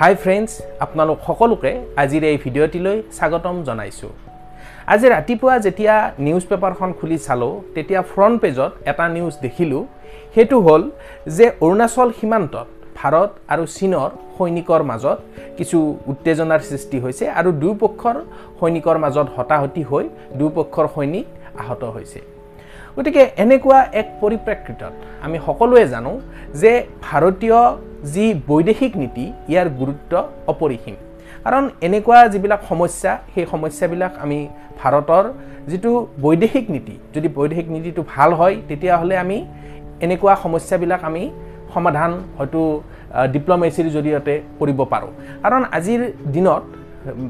হাই friends আপোনালোক সকলোকে আজিৰ এই ভিডিঅ'টিলৈ স্বাগতম জনাইছোঁ। আজি ৰাতিপুৱা যেতিয়া নিউজ পেপাৰখন খুলি চালোঁ তেতিয়া ফ্ৰণ্ট পেজত এটা নিউজ দেখিলোঁ। সেইটো হ'ল যে অৰুণাচল সীমান্তত ভাৰত আৰু চীনৰ সৈনিকৰ মাজত কিছু উত্তেজনাৰ সৃষ্টি হৈছে আৰু দুয়োপক্ষৰ সৈনিকৰ মাজত হতাহতি হৈ দুয়োপক্ষৰ সৈনিক আহত হৈছে। গতিকে এনেকুৱা এক পৰিপ্ৰেক্ষিতত আমি সকলোৱে জানো যে ভাৰতীয় যি বৈদেশিক নীতি ইয়াৰ গুৰুত্ব অপৰিসীম। কাৰণ এনেকুৱা যিবিলাক সমস্যা সেই সমস্যাবিলাক আমি ভাৰতৰ যিটো বৈদেশিক নীতি যদি বৈদেশিক নীতিটো ভাল হয় তেতিয়াহ'লে আমি এনেকুৱা সমস্যাবিলাক আমি সমাধান হয়তো ডিপ্ল'মেচিৰ জৰিয়তে কৰিব পাৰোঁ। কাৰণ আজিৰ দিনত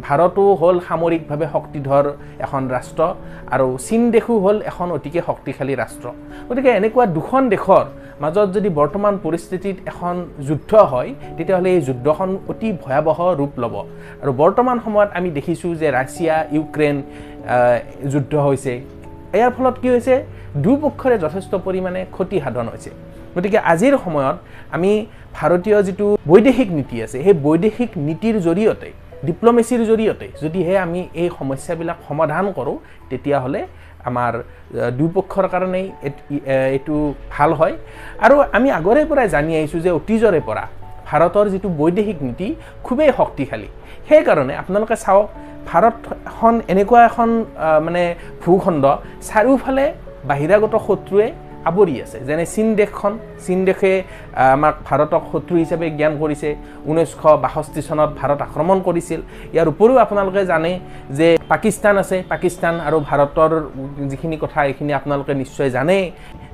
ভাৰতো হ'ল সামৰিকভাৱে শক্তিধৰ এখন ৰাষ্ট্ৰ আৰু চীন দেশো হ'ল এখন অতিকে শক্তিশালী ৰাষ্ট্ৰ। গতিকে এনেকুৱা দুখন দেশৰ মাজত যদি বৰ্তমান পৰিস্থিতিত এখন যুদ্ধ হয় তেতিয়াহ'লে এই যুদ্ধখন অতি ভয়াৱহ ৰূপ ল'ব। আৰু বৰ্তমান সময়ত আমি দেখিছোঁ যে ৰাছিয়া ইউক্ৰেইন যুদ্ধ হৈছে। ইয়াৰ ফলত কি হৈছে? দুয়োপক্ষৰে যথেষ্ট পৰিমাণে ক্ষতি সাধন হৈছে। গতিকে আজিৰ সময়ত আমি ভাৰতীয় যিটো বৈদেশিক নীতি আছে সেই বৈদেশিক নীতিৰ জৰিয়তে ডিপ্ল'মেচিৰ জৰিয়তে যদিহে আমি এই সমস্যাবিলাক সমাধান কৰোঁ তেতিয়াহ'লে আমাৰ দুয়োপক্ষৰ কাৰণেই এইটো ভাল হয়। আৰু আমি আগৰে পৰাই জানি আহিছোঁ যে অতীজৰে পৰা ভাৰতৰ যিটো বৈদেশিক নীতি খুবেই শক্তিশালী। সেইকাৰণে আপোনালোকে চাওক ভাৰতখন এনেকুৱা এখন মানে ভূখণ্ড চাৰিওফালে বাহিৰাগত শত্ৰুৱে আৱৰি আছে। যেনে চীন দেশখন চীন দেশে আমাক ভাৰতক শত্ৰু হিচাপে জ্ঞান কৰিছে। ঊনৈছশ বাষষ্ঠি চনত ভাৰত আক্ৰমণ কৰিছিল। ইয়াৰ উপৰিও আপোনালোকে জানে যে পাকিস্তান আছে। পাকিস্তান আৰু ভাৰতৰ যিখিনি কথা এইখিনি আপোনালোকে নিশ্চয় জানে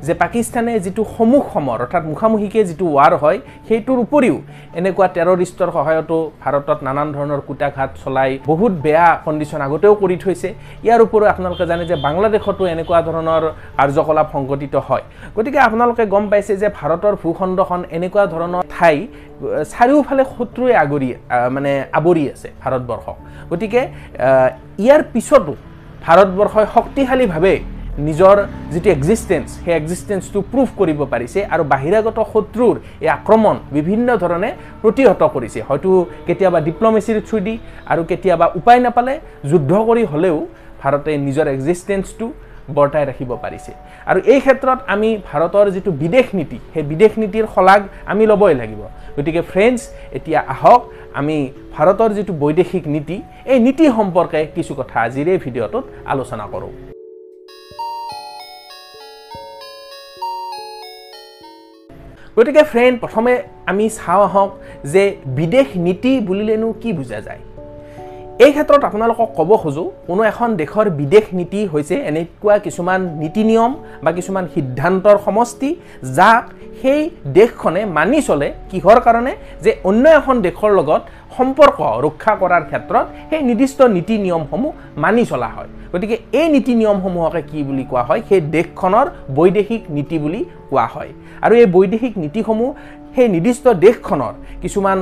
যে পাকিস্তানে যিটো সমুখ সমৰ অৰ্থাৎ মুখামুখিকৈ যিটো ৱাৰ হয় সেইটোৰ উপৰিও এনেকুৱা টেৰৰিষ্টৰ সহায়তো ভাৰতত নানান ধৰণৰ কুটাঘাত চলাই বহুত বেয়া কণ্ডিশ্যন আগতেও কৰি থৈছে। ইয়াৰ উপৰিও আপোনালোকে জানে যে বাংলাদেশতো এনেকুৱা ধৰণৰ কাৰ্যকলাপ সংঘটিত হয়। গতিকে আপোনালোকে গম পাইছে যে ভাৰতৰ ভূখণ্ডখন এনেকুৱা ধৰণৰ ঠাই চাৰিওফালে শত্ৰুৱে আগৰি মানে আৱৰি আছে ভাৰতবৰ্ষক। গতিকে ইয়াৰ পিছতো ভাৰতবৰ্ষই শক্তিশালীভাৱে নিজৰ যিটো এক্সিষ্টেঞ্চ সেই এক্সিষ্টেঞ্চটো প্ৰুভ কৰিব পাৰিছে আৰু বাহিৰাগত শত্ৰুৰ এই আক্ৰমণ বিভিন্ন ধৰণে প্ৰতিহত কৰিছে। হয়তো কেতিয়াবা ডিপ্ল'মেচিৰ থ্ৰুদি আৰু কেতিয়াবা উপায় নাপালে যুদ্ধ কৰি হ'লেও ভাৰতে নিজৰ এক্সিষ্টেঞ্চটো বৰ্তাই ৰাখিব পাৰিছে। আৰু এই ক্ষেত্ৰত আমি ভাৰতৰ যিটো বিদেশ নীতি সেই বিদেশ নীতিৰ শলাগ আমি ল'বই লাগিব। গতিকে ফ্ৰেণ্ডছ এতিয়া আহক আমি ভাৰতৰ যিটো বৈদেশিক নীতি এই নীতি সম্পৰ্কে কিছু কথা আজিৰ এই ভিডিঅ'টোত আলোচনা কৰোঁ। গতিকে ফ্ৰেণ্ড প্ৰথমে আমি চাওঁ আহক যে বিদেশ নীতি বুলিলেনো কি বুজা যায়? এই ক্ষেত্ৰত আপোনালোকক ক'ব খোজোঁ কোনো এখন দেশৰ বিদেশ নীতি হৈছে এনেকুৱা কিছুমান নীতি নিয়ম বা কিছুমান সিদ্ধান্তৰ সমষ্টি যাক সেই দেশখনে মানি চলে কিহৰ কাৰণে? যে অন্য এখন দেশৰ লগত সম্পৰ্ক ৰক্ষা কৰাৰ ক্ষেত্ৰত সেই নিৰ্দিষ্ট নীতি নিয়মসমূহ মানি চলা হয়। গতিকে এই নীতি নিয়মসমূহকে কি বুলি কোৱা হয়? সেই দেশখনৰ বৈদেশিক নীতি বুলি কোৱা হয়। আৰু এই বৈদেশিক নীতিসমূহ সেই নিৰ্দিষ্ট দেশখনৰ কিছুমান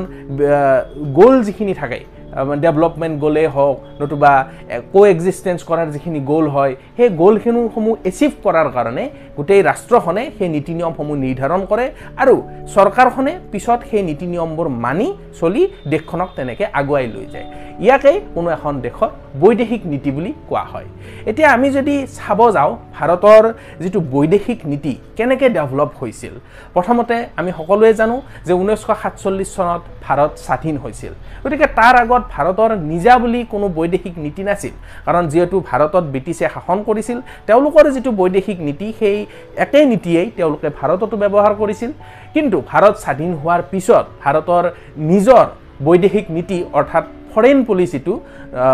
গ'ল যিখিনি থাকে ডেভেলপমেণ্ট গ'লেই হওক নতুবা ক' এক্সিষ্টেঞ্চ কৰাৰ যিখিনি গ'ল হয় সেই গ'লখিনিসমূহ এচিভ কৰাৰ কাৰণে গোটেই ৰাষ্ট্ৰখনে সেই নীতি নিয়মসমূহ নিৰ্ধাৰণ কৰে আৰু চৰকাৰখনে পিছত সেই নীতি নিয়মবোৰ মানি চলি দেশখনক তেনেকৈ আগুৱাই লৈ যায়। ইয়াকেই কোনো এখন দেশৰ বৈদেশিক নীতি বুলি কোৱা হয়। এতিয়া আমি যদি চাব যাওঁ ভাৰতৰ যিটো বৈদেশিক নীতি কেনেকৈ ডেভেলপ হৈছিল? প্ৰথমতে আমি সকলোৱে জানো যে ঊনৈছশ সাতচল্লিছ চনত ভাৰত স্বাধীন হৈছিল। গতিকে তাৰ আগত ভাৰতৰ নিজা বুলি কোনো বৈদেশিক নীতি নাছিল। কাৰণ যিহেতু ভাৰতত ব্ৰিটিছে শাসন কৰিছিল তেওঁলোকৰ যিটো বৈদেশিক নীতি সেই একেই নীতিয়েই তেওঁলোকে ভাৰততো ব্যৱহাৰ কৰিছিল। কিন্তু ভাৰত স্বাধীন হোৱাৰ পিছত ভাৰতৰ নিজৰ বৈদেশিক নীতি অৰ্থাৎ ফৰেইন পলিচিটো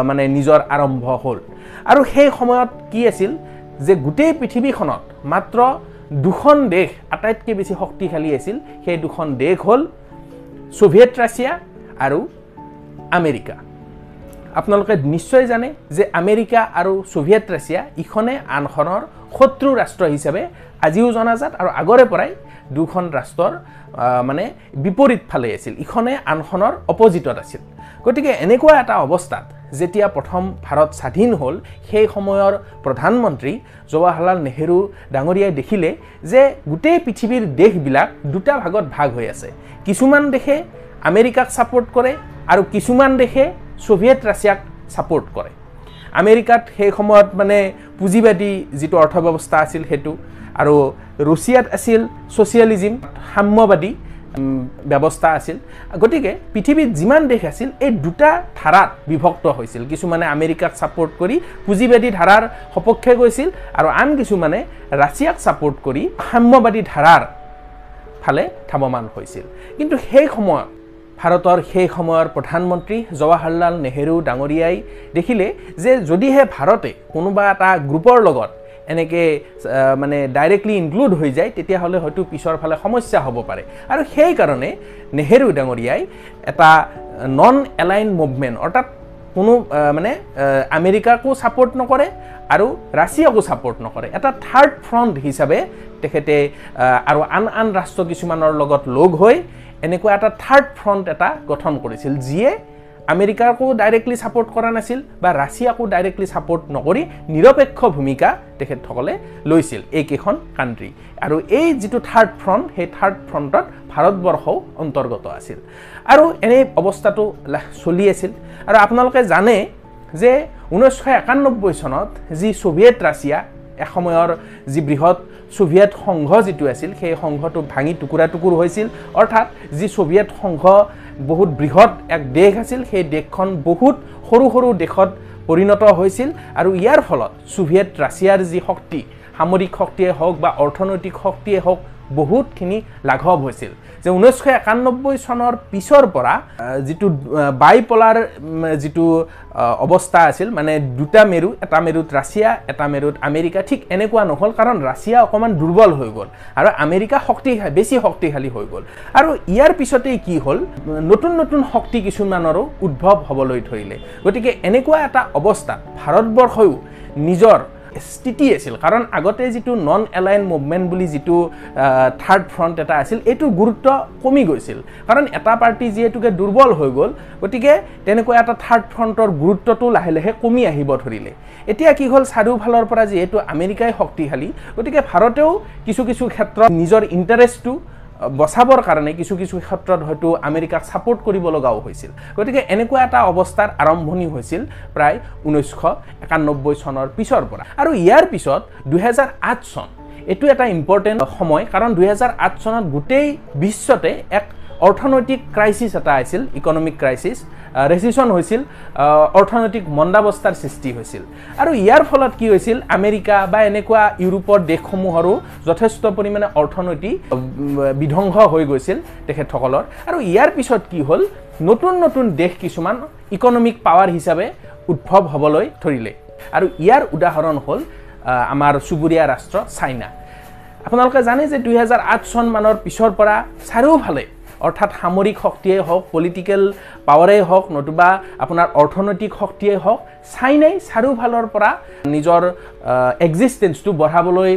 মানে নিজৰ আৰম্ভ হ'ল। আৰু সেই সময়ত কি আছিল যে গোটেই পৃথিৱীখনত মাত্ৰ দুখন দেশ আটাইতকৈ বেছি শক্তিশালী আছিল। সেই দুখন দেশ হ'ল ছোভিয়েট ৰাছিয়া আৰু আমেৰিকা। আপোনালোকে নিশ্চয় জানে যে আমেৰিকা আৰু ছোভিয়েট ৰাছিয়া ইখনে আনখনৰ শত্ৰু ৰাষ্ট্ৰ হিচাপে আজিও জনাজাত আৰু আগৰে পৰাই দুখন ৰাষ্ট্ৰৰ মানে বিপৰীত ফালে আছিল। ইখনে আনখনৰ অপজিটত আছিল। গতিকে এনেকুৱা এটা অৱস্থাত যেতিয়া প্ৰথম ভাৰত স্বাধীন হ'ল সেই সময়ৰ প্ৰধানমন্ত্ৰী জৱাহৰলাল নেহেৰু ডাঙৰীয়াই দেখিলে যে গোটেই পৃথিৱীৰ দেশবিলাক দুটা ভাগত ভাগ হৈ আছে। কিছুমান দেশে আমেৰিকাক ছাপোৰ্ট কৰে আৰু কিছুমান দেশে ছোভিয়েট ৰাছিয়াক ছাপোৰ্ট কৰে। আমেৰিকাত সেই সময়ত মানে পুঁজিবাদী যিটো অৰ্থব্যৱস্থা আছিল সেইটো আৰু ৰুছিয়াত আছিল ছ'চিয়েলিজিম সাম্যবাদী ব্যৱস্থা আছিল। গতিকে পৃথিৱীত যিমান দেশ আছিল এই দুটা ধাৰাত বিভক্ত হৈছিল। কিছুমানে আমেৰিকাক ছাপোৰ্ট কৰি পুঁজিবাদী ধাৰাৰ সপক্ষে গৈছিল আৰু আন কিছুমানে ৰাছিয়াক ছাপোৰ্ট কৰি সাম্যবাদী ধাৰাৰ ফালে ধাৱমান হৈছিল। কিন্তু সেই সময়ত ভাৰতৰ সেই সময়ৰ প্ৰধানমন্ত্ৰী জৱাহৰলাল নেহেৰু ডাঙৰীয়াই দেখিলে যে যদিহে ভাৰতে কোনোবা এটা গ্ৰুপৰ লগত এনেকৈ মানে ডাইৰেক্টলি ইনক্লুড হৈ যায় তেতিয়াহ'লে হয়তো পিছৰ ফালে সমস্যা হ'ব পাৰে। আৰু সেইকাৰণে নেহেৰু ডাঙৰীয়াই এটা নন এলাইন মুভমেণ্ট অৰ্থাৎ কোনো মানে আমেৰিকাকো ছাপোৰ্ট নকৰে আৰু ৰাছিয়াকো ছাপোৰ্ট নকৰে। এটা থাৰ্ড ফ্ৰণ্ট হিচাপে তেখেতে আৰু আন আন ৰাষ্ট্ৰ কিছুমানৰ লগত লগ হৈ এনেকুৱা এটা থাৰ্ড ফ্ৰণ্ট এটা গঠন কৰিছিল যিয়ে আমেৰিকাকো ডাইৰেক্টলি ছাপোৰ্ট কৰা নাছিল বা ৰাছিয়াকো ডাইৰেক্টলি ছাপোৰ্ট নকৰি নিৰপেক্ষ ভূমিকা তেখেতসকলে লৈছিল এইকেইখন কাণ্ট্ৰি আৰু এই যিটো থাৰ্ড ফ্ৰণ্ট সেই থাৰ্ড ফ্ৰণ্টত ভাৰতবৰ্ষও অন্তৰ্গত আছিল। আৰু এনে অৱস্থাটো চলি আছিল। আৰু আপোনালোকে জানে যে ঊনৈছশ একানব্বৈ চনত যি ছোভিয়েট ৰাছিয়া এসময়ৰ যি বৃহৎ ছোভিয়েট সংঘ যিটো আছিল সেই সংঘটো ভাঙি টুকুৰা টুকুৰ হৈছিল। অৰ্থাৎ যি ছোভিয়েট সংঘ বহুত বৃহৎ এক দেশ আছিল সেই দেশখন বহুত সৰু সৰু দেশত পৰিণত হৈছিল। আৰু ইয়াৰ ফলত ছোভিয়েট ৰাছিয়াৰ যি শক্তি সামৰিক শক্তিয়ে হওক বা অৰ্থনৈতিক শক্তিয়ে হওক বহুতখিনি লাঘৱ হৈছিল। যে ঊনৈছশ একানব্বৈ চনৰ পিছৰ পৰা যিটো বাইপলাৰ যিটো অৱস্থা আছিল মানে দুটা মেৰু এটা মেৰুত ৰাছিয়া এটা মেৰুত আমেৰিকা ঠিক এনেকুৱা নহ'ল কাৰণ ৰাছিয়া অকণমান দুৰ্বল হৈ গ'ল আৰু আমেৰিকা শক্তি বেছি শক্তিশালী হৈ গ'ল। আৰু ইয়াৰ পিছতেই কি হ'ল? নতুন নতুন শক্তি কিছুমানৰো উদ্ভৱ হ'বলৈ ধৰিলে। গতিকে এনেকুৱা এটা অৱস্থাত ভাৰতবৰ্ষয়ো নিজৰ স্থিতি আছিল। কাৰণ আগতে যিটো নন এলাইন মুভমেণ্ট বুলি যিটো থাৰ্ড ফ্ৰণ্ট এটা আছিল এইটোৰ গুৰুত্ব কমি গৈছিল। কাৰণ এটা পাৰ্টি যিহেতুকে দুৰ্বল হৈ গ'ল গতিকে তেনেকুৱা এটা থাৰ্ড ফ্ৰণ্টৰ গুৰুত্বটো লাহে লাহে কমি আহিব ধৰিলে। এতিয়া কি হ'ল চাৰিওফালৰ পৰা যিহেতু আমেৰিকাই শক্তিশালী গতিকে ভাৰতেও কিছু কিছু ক্ষেত্ৰত নিজৰ ইণ্টাৰেষ্টটো বচাবৰ কাৰণে কিছু কিছু ক্ষেত্ৰত হয়তো আমেৰিকাক ছাপোৰ্ট কৰিব লগাও হৈছিল। গতিকে এনেকুৱা এটা অৱস্থাৰ আৰম্ভণি হৈছিল প্ৰায় ঊনৈছশ একানব্বৈ চনৰ পিছৰ পৰা। আৰু ইয়াৰ পিছত দুহেজাৰ আঠ চন এইটো এটা ইম্পৰ্টেণ্ট সময় কাৰণ দুহেজাৰ আঠ চনত গোটেই বিশ্বতে এক অৰ্থনৈতিক ক্ৰাইচিছ এটা আছিল ইকনমিক ক্ৰাইচিছ ৰেচিশ্যন হৈছিল অৰ্থনৈতিক মন্দাৱস্থাৰ সৃষ্টি হৈছিল। আৰু ইয়াৰ ফলত কি হৈছিল? আমেৰিকা বা এনেকুৱা ইউৰোপৰ দেশসমূহৰো যথেষ্ট পৰিমাণে অৰ্থনৈতিক বিধ্বংস হৈ গৈছিল তেখেতসকলৰ। আৰু ইয়াৰ পিছত কি হ'ল? নতুন নতুন দেশ কিছুমান ইকনমিক পাৱাৰ হিচাপে উদ্ভৱ হ'বলৈ ধৰিলে। আৰু ইয়াৰ উদাহৰণ হ'ল আমাৰ চুবুৰীয়া ৰাষ্ট্ৰ চাইনা। আপোনালোকে জানে যে দুহেজাৰ আঠ চন মানৰ পিছৰ পৰা চাৰিওফালে অৰ্থাৎ সামৰিক শক্তিয়ে হওক পলিটিকেল পাৱাৰেই হওক নতুবা আপোনাৰ অৰ্থনৈতিক শক্তিয়ে হওক চাইনাই চাৰিওফালৰ পৰা নিজৰ এক্সিষ্টেঞ্চটো বঢ়াবলৈ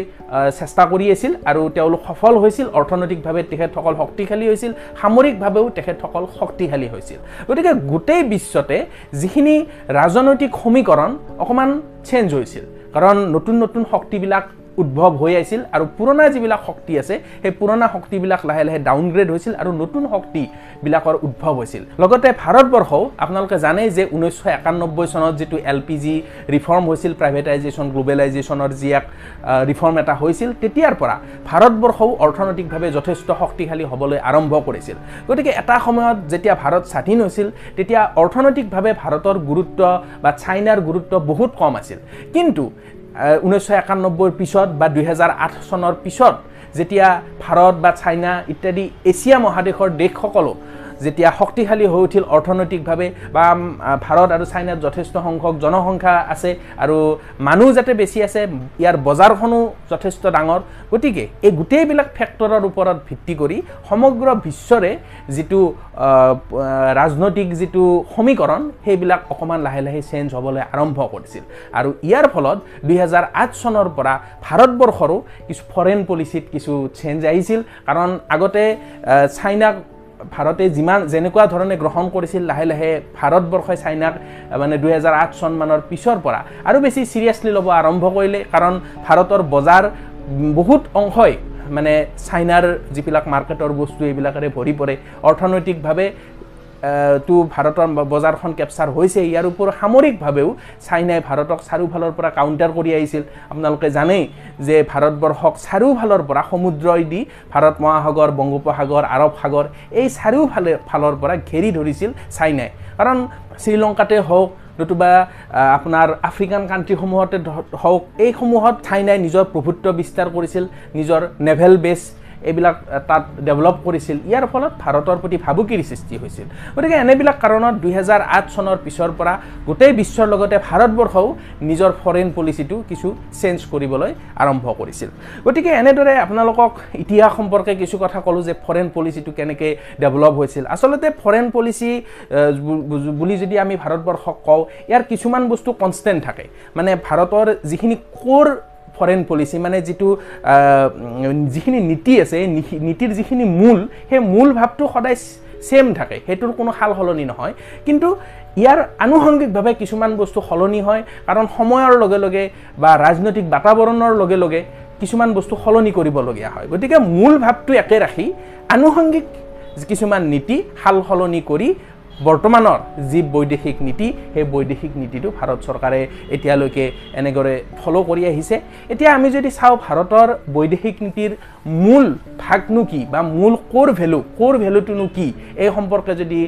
চেষ্টা কৰি আছিল আৰু তেওঁলোক সফল হৈছিল। অৰ্থনৈতিকভাৱে তেখেতসকল শক্তিশালী হৈছিল সামৰিকভাৱেও তেখেতসকল শক্তিশালী হৈছিল। গতিকে গোটেই বিশ্বতে যিখিনি ৰাজনৈতিক সমীকৰণ অকণমান চেঞ্জ হৈছিল। কাৰণ নতুন নতুন শক্তিবিলাক উদ্ভৱ হৈ আহিছিল আৰু পুৰণা যিবিলাক শক্তি আছে সেই পুৰণা শক্তিবিলাক লাহে লাহে ডাউনগ্ৰেড হৈছিল আৰু নতুন শক্তিবিলাকৰ উদ্ভৱ হৈছিল। লগতে ভাৰতবৰ্ষও আপোনালোকে জানে যে ঊনৈছশ একানব্বৈ চনত যিটো এল পি জি ৰিফৰ্ম হৈছিল প্ৰাইভেটাইজেশ্যন গ্ল'বেলাইজেশ্যনৰ যি এক ৰিফৰ্ম এটা হৈছিল তেতিয়াৰ পৰা ভাৰতবৰ্ষও অৰ্থনৈতিকভাৱে যথেষ্ট শক্তিশালী হ'বলৈ আৰম্ভ কৰিছিল। গতিকে এটা সময়ত যেতিয়া ভাৰত স্বাধীন হৈছিল তেতিয়া অৰ্থনৈতিকভাৱে ভাৰতৰ গুৰুত্ব বা চাইনাৰ গুৰুত্ব বহুত কম আছিল। কিন্তু ঊনৈছশ পিছত বা দুহেজাৰ আঠ চনৰ পিছত যেতিয়া ভাৰত বা চাইনা ইত্যাদি এছিয়া মহাদেশৰ দেশসকলো যেতিয়া শক্তিশালী হৈ উঠিল অৰ্থনৈতিকভাৱে বা ভাৰত আৰু চাইনাত যথেষ্ট সংখ্যক জনসংখ্যা আছে আৰু মানুহ যাতে বেছি আছে ইয়াৰ বজাৰখনো যথেষ্ট ডাঙৰ। গতিকে এই গোটেইবিলাক ফেক্টৰৰ ওপৰত ভিত্তি কৰি সমগ্ৰ বিশ্বৰে যিটো ৰাজনৈতিক যিটো সমীকৰণ সেইবিলাক অকণমান লাহে লাহে চেঞ্জ হ'বলৈ আৰম্ভ কৰিছিল। আৰু ইয়াৰ ফলত দুহেজাৰ আঠ চনৰ পৰা ভাৰতবৰ্ষৰো কিছু ফৰেইন পলিচিত কিছু চেঞ্জ আহিছিল। কাৰণ আগতে চাইনাক ভাৰতে যিমান যেনেকুৱা ধৰণে গ্ৰহণ কৰিছিল লাহে লাহে ভাৰতবৰ্ষই চাইনাক মানে দুহেজাৰ আঠ চন মানৰ পিছৰ পৰা আৰু বেছি চিৰিয়াছলি ল'ব আৰম্ভ কৰিলে। কাৰণ ভাৰতৰ বজাৰ বহুত অংশই মানে চাইনাৰ যিবিলাক মাৰ্কেটৰ বস্তু এইবিলাকেৰে ভৰি পৰে। অৰ্থনৈতিকভাৱে তো ভাৰতৰ বজাৰখন কেপচাৰ হৈছে ইয়াৰ ওপৰত সামৰিকভাৱেও চাইনাই ভাৰতক চাৰিওফালৰ পৰা কাউণ্টাৰ কৰি আহিছিল। আপোনালোকে জানেই যে ভাৰতবৰ্ষক চাৰিওফালৰ পৰা সমুদ্ৰই দি ভাৰত মহাসাগৰ বংগোপসাগৰ আৰৱ সাগৰ এই চাৰিওফালে ফালৰ পৰা ঘেৰি ধৰিছিল চাইনাই। কাৰণ শ্ৰীলংকাতে হওক নতুবা আপোনাৰ আফ্ৰিকান কাণ্ট্ৰিসমূহতে হওক এইসমূহত চাইনাই নিজৰ প্ৰভুত্ব বিস্তাৰ কৰিছিল নিজৰ নেভেল বেছ এইবিলাক তাত ডেভেলপ কৰিছিল। ইয়াৰ ফলত ভাৰতৰ প্ৰতি ভাবুকিৰ সৃষ্টি হৈছিল। গতিকে এনেবিলাক কাৰণত দুহেজাৰ আঠ চনৰ পিছৰ পৰা গোটেই বিশ্বৰ লগতে ভাৰতবৰ্ষও নিজৰ ফৰেইন পলিচিটো কিছু চেঞ্জ কৰিবলৈ আৰম্ভ কৰিছিল। গতিকে এনেদৰে আপোনালোকক ইতিহাস সম্পৰ্কে কিছু কথা ক'লোঁ যে ফৰেইন পলিচিটো কেনেকৈ ডেভেলপ হৈছিল। আচলতে ফৰেইন পলিচি বুলি যদি আমি ভাৰতবৰ্ষক কওঁ ইয়াৰ কিছুমান বস্তু কনষ্টেণ্ট থাকে। মানে ভাৰতৰ যিখিনি ক'ৰ ফৰেইন পলিচি মানে যিটো যিখিনি নীতি আছে এই নীতিৰ যিখিনি মূল সেই মূল ভাৱটো সদায় ছেম থাকে। সেইটোৰ কোনো সাল সলনি নহয়। কিন্তু ইয়াৰ আনুষংগিকভাৱে কিছুমান বস্তু সলনি হয় কাৰণ সময়ৰ লগে লগে বা ৰাজনৈতিক বাতাবৰণৰ লগে লগে কিছুমান বস্তু সলনি কৰিবলগীয়া হয়। গতিকে মূল ভাৱটো একে ৰাখি আনুষংগিক কিছুমান নীতি সাল সলনি কৰি বৰ্তমানৰ যি বৈদেশিক নীতি সেই বৈদেশিক নীতিটো ভাৰত চৰকাৰে এতিয়ালৈকে এনেদৰে ফ'ল' কৰি আহিছে। এতিয়া আমি যদি চাওঁ ভাৰতৰ বৈদেশিক নীতিৰ মূল ভাগনো কি বা মূল ক'ৰ ভেলু ক'ৰ ভেলুটোনো কি এই সম্পৰ্কে যদি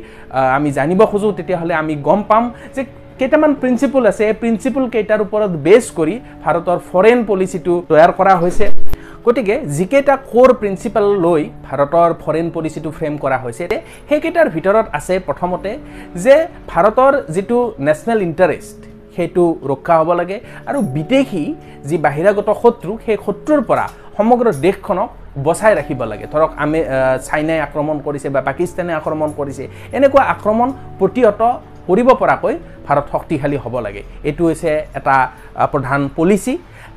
আমি জানিব খোজোঁ তেতিয়াহ'লে আমি গম পাম যে কেইটামান প্ৰিন্সিপল আছে। এই প্ৰিন্সিপল কেইটাৰ ওপৰত বেছ কৰি ভাৰতৰ ফৰেইন পলিচিটো তৈয়াৰ কৰা হৈছে। গতিকে যিকেইটা ক'ৰ প্ৰিন্সিপাল লৈ ভাৰতৰ ফৰেইন পলিচিটো ফ্ৰেম কৰা হৈছে সেইকেইটাৰ ভিতৰত আছে প্ৰথমতে যে ভাৰতৰ যিটো নেশ্যনেল ইণ্টাৰেষ্ট সেইটো ৰক্ষা হ'ব লাগে আৰু বিদেশী যি বাহিৰাগত শত্ৰু সেই শত্ৰুৰ পৰা সমগ্ৰ দেশখনক বচাই ৰাখিব লাগে। ধৰক আমি চাইনাই আক্ৰমণ কৰিছে বা পাকিস্তানে আক্ৰমণ কৰিছে এনেকুৱা আক্ৰমণ প্ৰতিহত কৰিব পৰাকৈ ভাৰত শক্তিশালী হ'ব লাগে। এইটো হৈছে এটা প্ৰধান পলিচি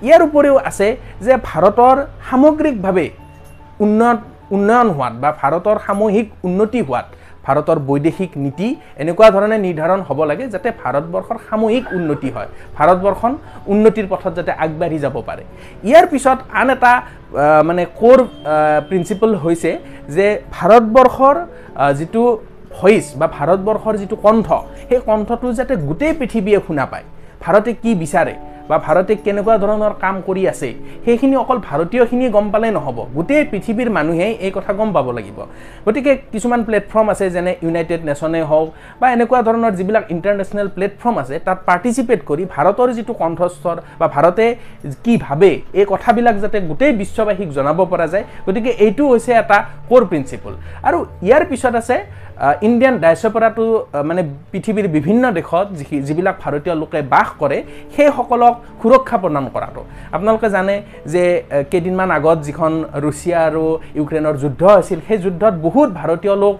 ইয়াৰ উপৰিও আছে যে ভাৰতৰ সামগ্ৰিকভাৱে উন্নত উন্নয়ন হোৱাত বা ভাৰতৰ সামূহিক উন্নতি হোৱাত ভাৰতৰ বৈদেশিক নীতি এনেকুৱা ধৰণে নিৰ্ধাৰণ হ'ব লাগে যাতে ভাৰতবৰ্ষৰ সামূহিক উন্নতি হয় ভাৰতবৰ্ষখন উন্নতিৰ পথত যাতে আগবাঢ়ি যাব পাৰে। ইয়াৰ পিছত আন এটা মানে ক'ৰ প্ৰিন্সিপল হৈছে যে ভাৰতবৰ্ষৰ যিটো ভইচ বা ভাৰতবৰ্ষৰ যিটো কণ্ঠ সেই কণ্ঠটো যাতে গোটেই পৃথিৱীয়ে শুনা পায়। ভাৰতে কি বিচাৰে? বা ভাৰতে কেনেকুৱা ধৰণৰ কাম কৰি আছে সেইখিনি অকল ভাৰতীয়খিনিয়ে গম পালে নহ'ব। গোটেই পৃথিৱীৰ মানুহেই এই কথা গম পাব লাগিব। গতিকে কিছুমান প্লেটফৰ্ম আছে যেনে ইউনাইটেড নেশ্যনে হওক বা এনেকুৱা ধৰণৰ যিবিলাক ইণ্টাৰনেশ্যনেল প্লেটফৰ্ম আছে তাত পাৰ্টিচিপেট কৰি ভাৰতৰ যিটো কণ্ঠস্বৰ বা ভাৰতে কি ভাবে এই কথাবিলাক যাতে গোটেই বিশ্ববাসীক জনাব পৰা যায়। গতিকে এইটো হৈছে এটা ক'ৰ প্ৰিন্সিপল আৰু ইয়াৰ পিছত আছে ইণ্ডিয়ান ডাইচপৰাটো মানে পৃথিৱীৰ বিভিন্ন দেশত যি যিবিলাক ভাৰতীয় লোকে বাস কৰে সেইসকলক সুৰক্ষা প্ৰদান কৰাটো। আপোনালোকে জানে যে কেইদিনমান আগত যিখন ৰুছিয়া আৰু ইউক্ৰেইনৰ যুদ্ধ হৈছিল সেই যুদ্ধত বহুত ভাৰতীয় লোক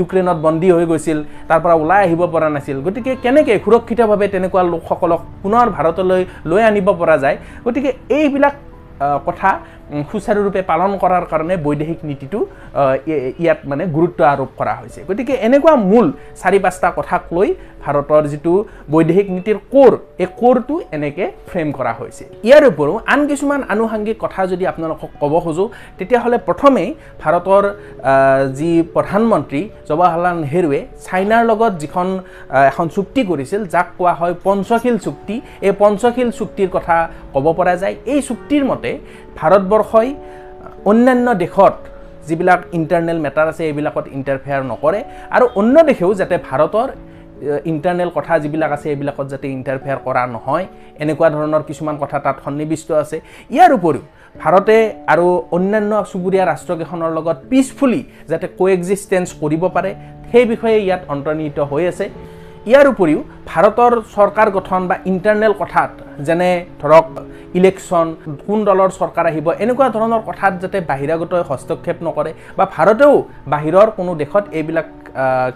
ইউক্ৰেইনত বন্দী হৈ গৈছিল তাৰ পৰা ওলাই আহিব পৰা নাছিল। গতিকে কেনেকৈ সুৰক্ষিতভাৱে তেনেকুৱা লোকসকলক পুনৰ ভাৰতলৈ লৈ আনিব পৰা যায়? গতিকে এইবিলাক কথা সুচাৰুৰূপে পালন কৰাৰ কাৰণে বৈদেশিক নীতিটো ইয়াত মানে গুৰুত্ব আৰোপ কৰা হৈছে। গতিকে এনেকুৱা মূল চাৰি পাঁচটা কথাক লৈ ভাৰতৰ যিটো বৈদেশিক নীতিৰ কোৰ এই কোৰটো এনেকৈ ফ্ৰেম কৰা হৈছে। ইয়াৰ উপৰিও আন কিছুমান আনুষাংগিক কথা যদি আপোনালোকক ক'ব খোজোঁ তেতিয়াহ'লে প্ৰথমেই ভাৰতৰ যি প্ৰধানমন্ত্ৰী জৱাহৰলাল নেহৰুৱে চাইনাৰ লগত যিখন এখন চুক্তি কৰিছিল যাক কোৱা হয় পঞ্চশীল চুক্তি এই পঞ্চশীল চুক্তিৰ কথা ক'ব পৰা যায়। এই চুক্তিৰ মতে ভাৰতবৰ্ষই অন্যান্য দেশত যিবিলাক ইণ্টাৰনেল মেটাৰ আছে এইবিলাকত ইণ্টাৰফেয়াৰ নকৰে। আৰু অন্য দেশেও যাতে ভাৰতৰ ইণ্টাৰনেল কথা যিবিলাক আছে এইবিলাকত যাতে ইণ্টাৰফেয়াৰ কৰা নহয় এনেকুৱা ধৰণৰ কিছুমান কথা তাত সন্নিৱিষ্ট আছে। ইয়াৰ উপৰিও ভাৰতে আৰু অন্যান্য চুবুৰীয়া ৰাষ্ট্ৰকেইখনৰ লগত পিচফুলি যাতে কো এক্সিষ্টেঞ্চ কৰিব পাৰে সেই বিষয়ে ইয়াত অন্তৰ্নিহিত হৈ আছে। ইয়াৰ উপৰিও ভাৰতৰ চৰকাৰ গঠন বা ইণ্টাৰনেল কথাত যেনে ধৰক ইলেকশ্যন কোন দলৰ চৰকাৰ আহিব এনেকুৱা ধৰণৰ কথাত যাতে বাহিৰাগত হস্তক্ষেপ নকৰে বা ভাৰতেও বাহিৰৰ কোনো দেশত এইবিলাক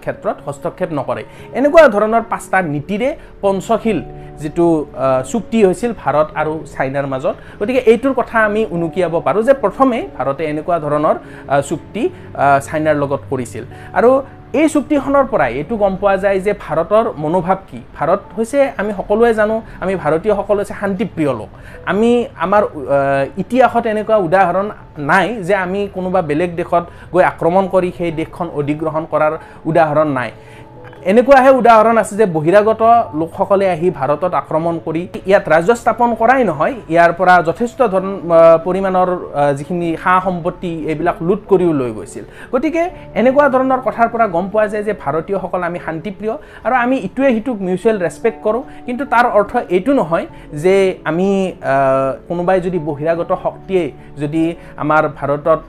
ক্ষেত্ৰত হস্তক্ষেপ নকৰে। এনেকুৱা ধৰণৰ পাঁচটা নীতিৰে পঞ্চশীল যিটো চুক্তি হৈছিল ভাৰত আৰু চাইনাৰ মাজত। গতিকে এইটোৰ কথা আমি উনুকিয়াব পাৰোঁ যে প্ৰথমে ভাৰতে এনেকুৱা ধৰণৰ চুক্তি চাইনাৰ লগত কৰিছিল। আৰু এই চুক্তিখনৰ পৰাই এইটো গম পোৱা যায় যে ভাৰতৰ মনোভাৱ কি? ভাৰত হৈছে আমি সকলোৱে জানো আমি ভাৰতীয়সকল হৈছে শান্তিপ্ৰিয় লোক। আমি আমাৰ ইতিহাসত এনেকুৱা উদাহৰণ নাই যে আমি কোনোবা বেলেগ দেশত গৈ আক্ৰমণ কৰি সেই দেশখন অধিগ্ৰহণ কৰাৰ উদাহৰণ নাই। এনেকুৱাহে উদাহৰণ আছে যে বহিৰাগত লোকসকলে আহি ভাৰতত আক্ৰমণ কৰি ইয়াত ৰাজ্য স্থাপন কৰাই নহয় ইয়াৰ পৰা যথেষ্ট ধৰণ পৰিমাণৰ যিখিনি সা সম্পত্তি এইবিলাক লুট কৰিও লৈ গৈছিল। গতিকে এনেকুৱা ধৰণৰ কথাৰ পৰা গম পোৱা যায় যে ভাৰতীয়সকল আমি শান্তিপ্ৰিয় আৰু আমি ইটোৱে সিটোক মিউচুৱেল ৰেচপেক্ট কৰোঁ। কিন্তু তাৰ অৰ্থ এইটো নহয় যে আমি কোনোবাই যদি বহিৰাগত শক্তিয়ে যদি আমাৰ ভাৰতত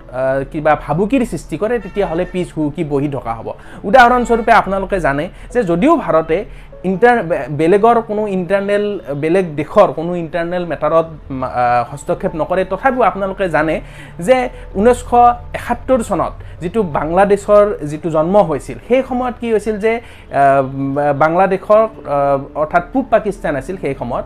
কিবা ভাবুকিৰ সৃষ্টি কৰে তেতিয়াহ'লে পিছ হুকি বহি থকা হ'ব। উদাহৰণস্বৰূপে আপোনালোকে জানে জানে যে যদিও ভাৰতে ইণ্টাৰ বেলেগৰ কোনো ইণ্টাৰনেল বেলেগ দেশৰ কোনো ইণ্টাৰনেল মেটাৰত হস্তক্ষেপ নকৰে তথাপিও আপোনালোকে জানে যে ঊনৈছশ এসত্তৰ চনত যিটো বাংলাদেশৰ যিটো জন্ম হৈছিল সেই সময়ত কি হৈছিল যে বাংলাদেশৰ অৰ্থাৎ পূব পাকিস্তান আছিল সেই সময়ত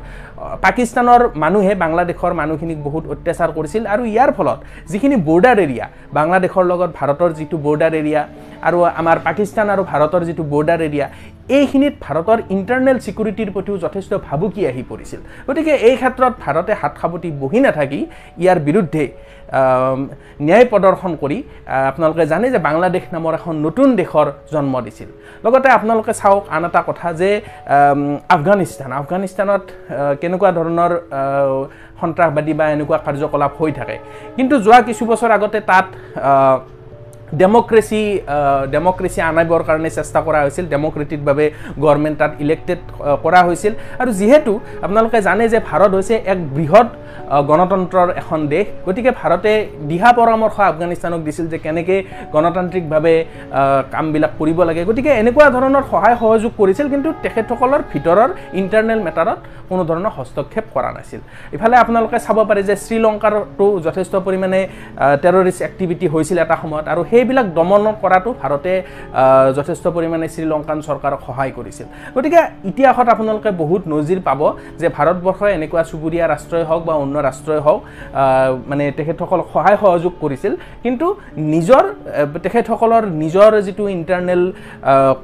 পাকিস্তানৰ মানুহে বাংলাদেশৰ মানুহখিনিক বহুত অত্যাচাৰ কৰিছিল আৰু ইয়াৰ ফলত যিখিনি বৰ্ডাৰ এৰিয়া বাংলাদেশৰ লগত ভাৰতৰ যিটো বৰ্ডাৰ এৰিয়া আৰু আমাৰ পাকিস্তান আৰু ভাৰতৰ যিটো বৰ্ডাৰ এৰিয়া এইখিনিত ভাৰতৰ ইণ্টাৰনেল ছিকিউৰিটিৰ প্ৰতিও যথেষ্ট ভাবুকি আহি পৰিছিল। গতিকে এই ক্ষেত্ৰত ভাৰতে হাত সাৱটি বহি নাথাকি ইয়াৰ বিৰুদ্ধে ন্যায় প্ৰদৰ্শন কৰি আপোনালোকে জানে যে বাংলাদেশ নামৰ এখন নতুন দেশৰ জন্ম দিছিল। লগতে আপোনালোকে চাওক আন এটা কথা যে আফগানিস্তান আফগানিস্তানত কেনেকুৱা ধৰণৰ সন্ত্ৰাসবাদী বা এনেকুৱা কাৰ্যকলাপ হৈ থাকে। কিন্তু যোৱা কিছু বছৰ আগতে তাত ডেমক্ৰেচি ডেমক্ৰেচি আনিবৰ কাৰণে চেষ্টা কৰা হৈছিল। ডেমক্ৰেটিকভাৱে গভৰ্ণমেণ্ট তাত ইলেক্টেড কৰা হৈছিল। আৰু যিহেতু আপোনালোকে জানে যে ভাৰত হৈছে এক বৃহৎ গণতন্ত্ৰৰ এখন দেশ গতিকে ভাৰতে দিহা পৰামৰ্শ আফগানিস্তানক দিছিল যে কেনেকৈ গণতান্ত্ৰিকভাৱে কামবিলাক কৰিব লাগে। গতিকে এনেকুৱা ধৰণৰ সহায় সহযোগ কৰিছিল কিন্তু তেখেতসকলৰ ভিতৰৰ ইণ্টাৰনেল মেটাৰত কোনো ধৰণৰ হস্তক্ষেপ কৰা নাছিল। ইফালে আপোনালোকে চাব পাৰে যে শ্ৰীলংকাৰতো যথেষ্ট পৰিমাণে টেৰৰিষ্ট এক্টিভিটি হৈছিল এটা সময়ত। আৰু সেইবিলাক দমন কৰাটো ভাৰতে যথেষ্ট পৰিমাণে শ্ৰীলংকান চৰকাৰক সহায় কৰিছিল। গতিকে ইতিহাসত আপোনালোকে বহুত নজিৰ পাব যে ভাৰতবৰ্ষই এনেকুৱা চুবুৰীয়া ৰাষ্ট্ৰই হওক বা অন্য ৰাষ্ট্ৰই হওক মানে তেখেতসকলক সহায় সহযোগ কৰিছিল। কিন্তু নিজৰ তেখেতসকলৰ নিজৰ যিটো ইণ্টাৰনেল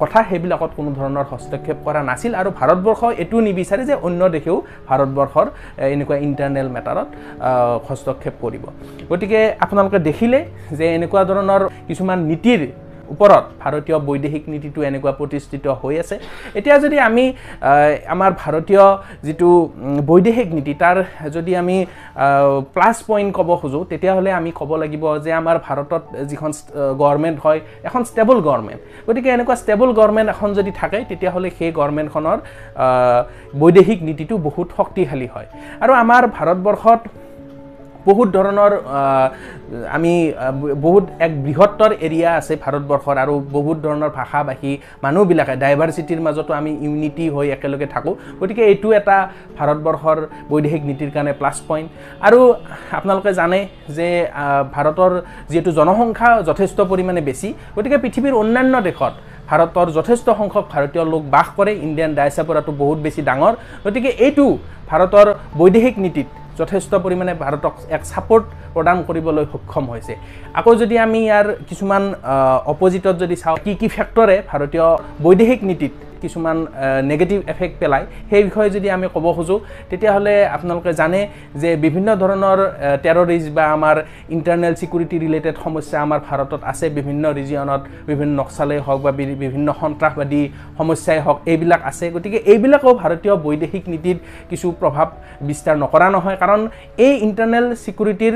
কথা সেইবিলাকত কোনো ধৰণৰ হস্তক্ষেপ কৰা নাছিল আৰু ভাৰতবৰ্ষ এইটো নিবিচাৰে যে অন্য দেশেও ভাৰতবৰ্ষৰ এনেকুৱা ইণ্টাৰনেল মেটাৰত হস্তক্ষেপ কৰিব। গতিকে আপোনালোকে দেখিলে যে এনেকুৱা ধৰণৰ কিছুমান নীতিৰ ওপৰত ভাৰতীয় বৈদেশিক নীতিটো এনেকুৱা প্ৰতিষ্ঠিত হৈ আছে। এতিয়া যদি আমি আমাৰ ভাৰতীয় যিটো বৈদেশিক নীতি তাৰ যদি আমি প্লাছ পইণ্ট ক'ব খোজোঁ তেতিয়াহ'লে আমি ক'ব লাগিব যে আমাৰ ভাৰতত যিখন গভৰ্ণমেণ্ট হয় এখন ষ্টেবল গভৰ্ণমেণ্ট গতিকে এনেকুৱা ষ্টেবল গভৰ্ণমেণ্ট এখন যদি থাকে তেতিয়াহ'লে সেই গভৰ্ণমেণ্টখনৰ বৈদেশিক নীতিটো বহুত শক্তিশালী হয়। আৰু আমাৰ ভাৰতবৰ্ষত বহুত ধৰণৰ আমি বহুত এক বৃহত্তৰ এৰিয়া আছে ভাৰতবৰ্ষৰ আৰু বহুত ধৰণৰ ভাষা ভাষী মানুহবিলাকে ডাইভাৰ্চিটিৰ মাজতো আমি ইউনিটি হৈ একেলগে থাকোঁ। গতিকে এইটো এটা ভাৰতবৰ্ষৰ বৈদেশিক নীতিৰ কাৰণে প্লাছ পইণ্ট আৰু আপোনালোকে জানে যে ভাৰতৰ যিহেতু জনসংখ্যা যথেষ্ট পৰিমাণে বেছি গতিকে পৃথিৱীৰ অন্যান্য দেশত ভাৰতৰ যথেষ্ট সংখ্যক ভাৰতীয় লোক বাস কৰে। ইণ্ডিয়ান ডাইচাপৰাটো বহুত বেছি ডাঙৰ। গতিকে এইটো ভাৰতৰ বৈদেশিক নীতিত যথেষ্ট পৰিমাণে ভাৰতক এক ছাপৰ্ট প্ৰদান কৰিবলৈ সক্ষম হৈছে। আকৌ যদি আমি ইয়াৰ কিছুমান অপজিটত যদি চাওঁ কি কি ফেক্টৰে ভাৰতীয় বৈদেশিক নীতিত কিছুমান নেগেটিভ এফেক্ট পেলায় সেই বিষয়ে যদি আমি ক'ব খোজোঁ তেতিয়াহ'লে আপোনালোকে জানে যে বিভিন্ন ধৰণৰ টেৰৰিষ্ট বা আমাৰ ইণ্টাৰনেল ছিকিউৰিটি ৰিলেটেড সমস্যা আমাৰ ভাৰতত আছে। বিভিন্ন ৰিজিয়নত বিভিন্ন নক্সালেই হওক বা বিভিন্ন সন্ত্ৰাসবাদী সমস্যাই হওক এইবিলাক আছে। গতিকে এইবিলাকো ভাৰতীয় বৈদেশিক নীতিত কিছু প্ৰভাৱ বিস্তাৰ নকৰা নহয়। কাৰণ এই ইণ্টাৰনেল ছিকিউৰিটিৰ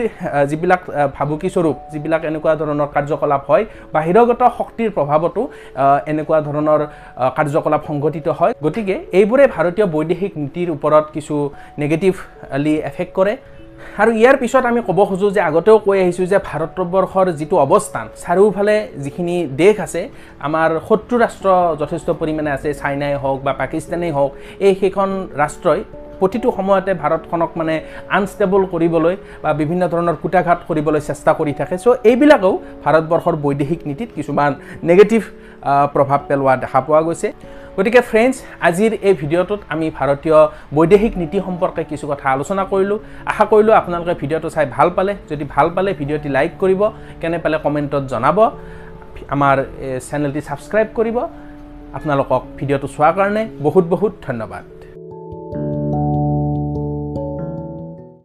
যিবিলাক ভাবুকিস্বৰূপ যিবিলাক এনেকুৱা ধৰণৰ কাৰ্যকলাপ হয় বাহিৰগত শক্তিৰ প্ৰভাৱতো এনেকুৱা ধৰণৰ কাৰ্যকলাপ কাৰ্যকলাপ সংঘটিত হয়। গতিকে এইবোৰে ভাৰতীয় বৈদেশিক নীতিৰ ওপৰত কিছু নেগেটিভলি এফেক্ট কৰে। আৰু ইয়াৰ পিছত আমি ক'ব খোজোঁ যে আগতেও কৈ আহিছোঁ যে ভাৰতবৰ্ষৰ যিটো অৱস্থান চাৰিওফালে যিখিনি দেশ আছে আমাৰ শত্ৰু ৰাষ্ট্ৰ যথেষ্ট পৰিমাণে আছে চাইনাই হওক বা পাকিস্তানেই হওক এই সেইখন ৰাষ্ট্ৰই প্ৰতিটো সময়তে ভাৰতখনক মানে আনষ্টেবল কৰিবলৈ বা বিভিন্ন ধৰণৰ কুটাঘাত কৰিবলৈ চেষ্টা কৰি থাকে। চ' এইবিলাকেও ভাৰতবৰ্ষৰ বৈদেশিক নীতিত কিছুমান নেগেটিভ প্ৰভাৱ পেলোৱা দেখা পোৱা গৈছে। গতিকে ফ্ৰেণ্ডছ আজিৰ এই ভিডিঅ'টোত আমি ভাৰতীয় বৈদেশিক নীতি সম্পৰ্কে কিছু কথা আলোচনা কৰিলোঁ। আশা কৰিলোঁ আপোনালোকে ভিডিঅ'টো চাই ভাল পালে। যদি ভাল পালে ভিডিঅ'টি লাইক কৰিব কেনে পালে কমেণ্টত জনাব আমাৰ চেনেলটি ছাবস্ক্ৰাইব কৰিব। আপোনালোকক ভিডিঅ'টো চোৱাৰ কাৰণে বহুত বহুত ধন্যবাদ।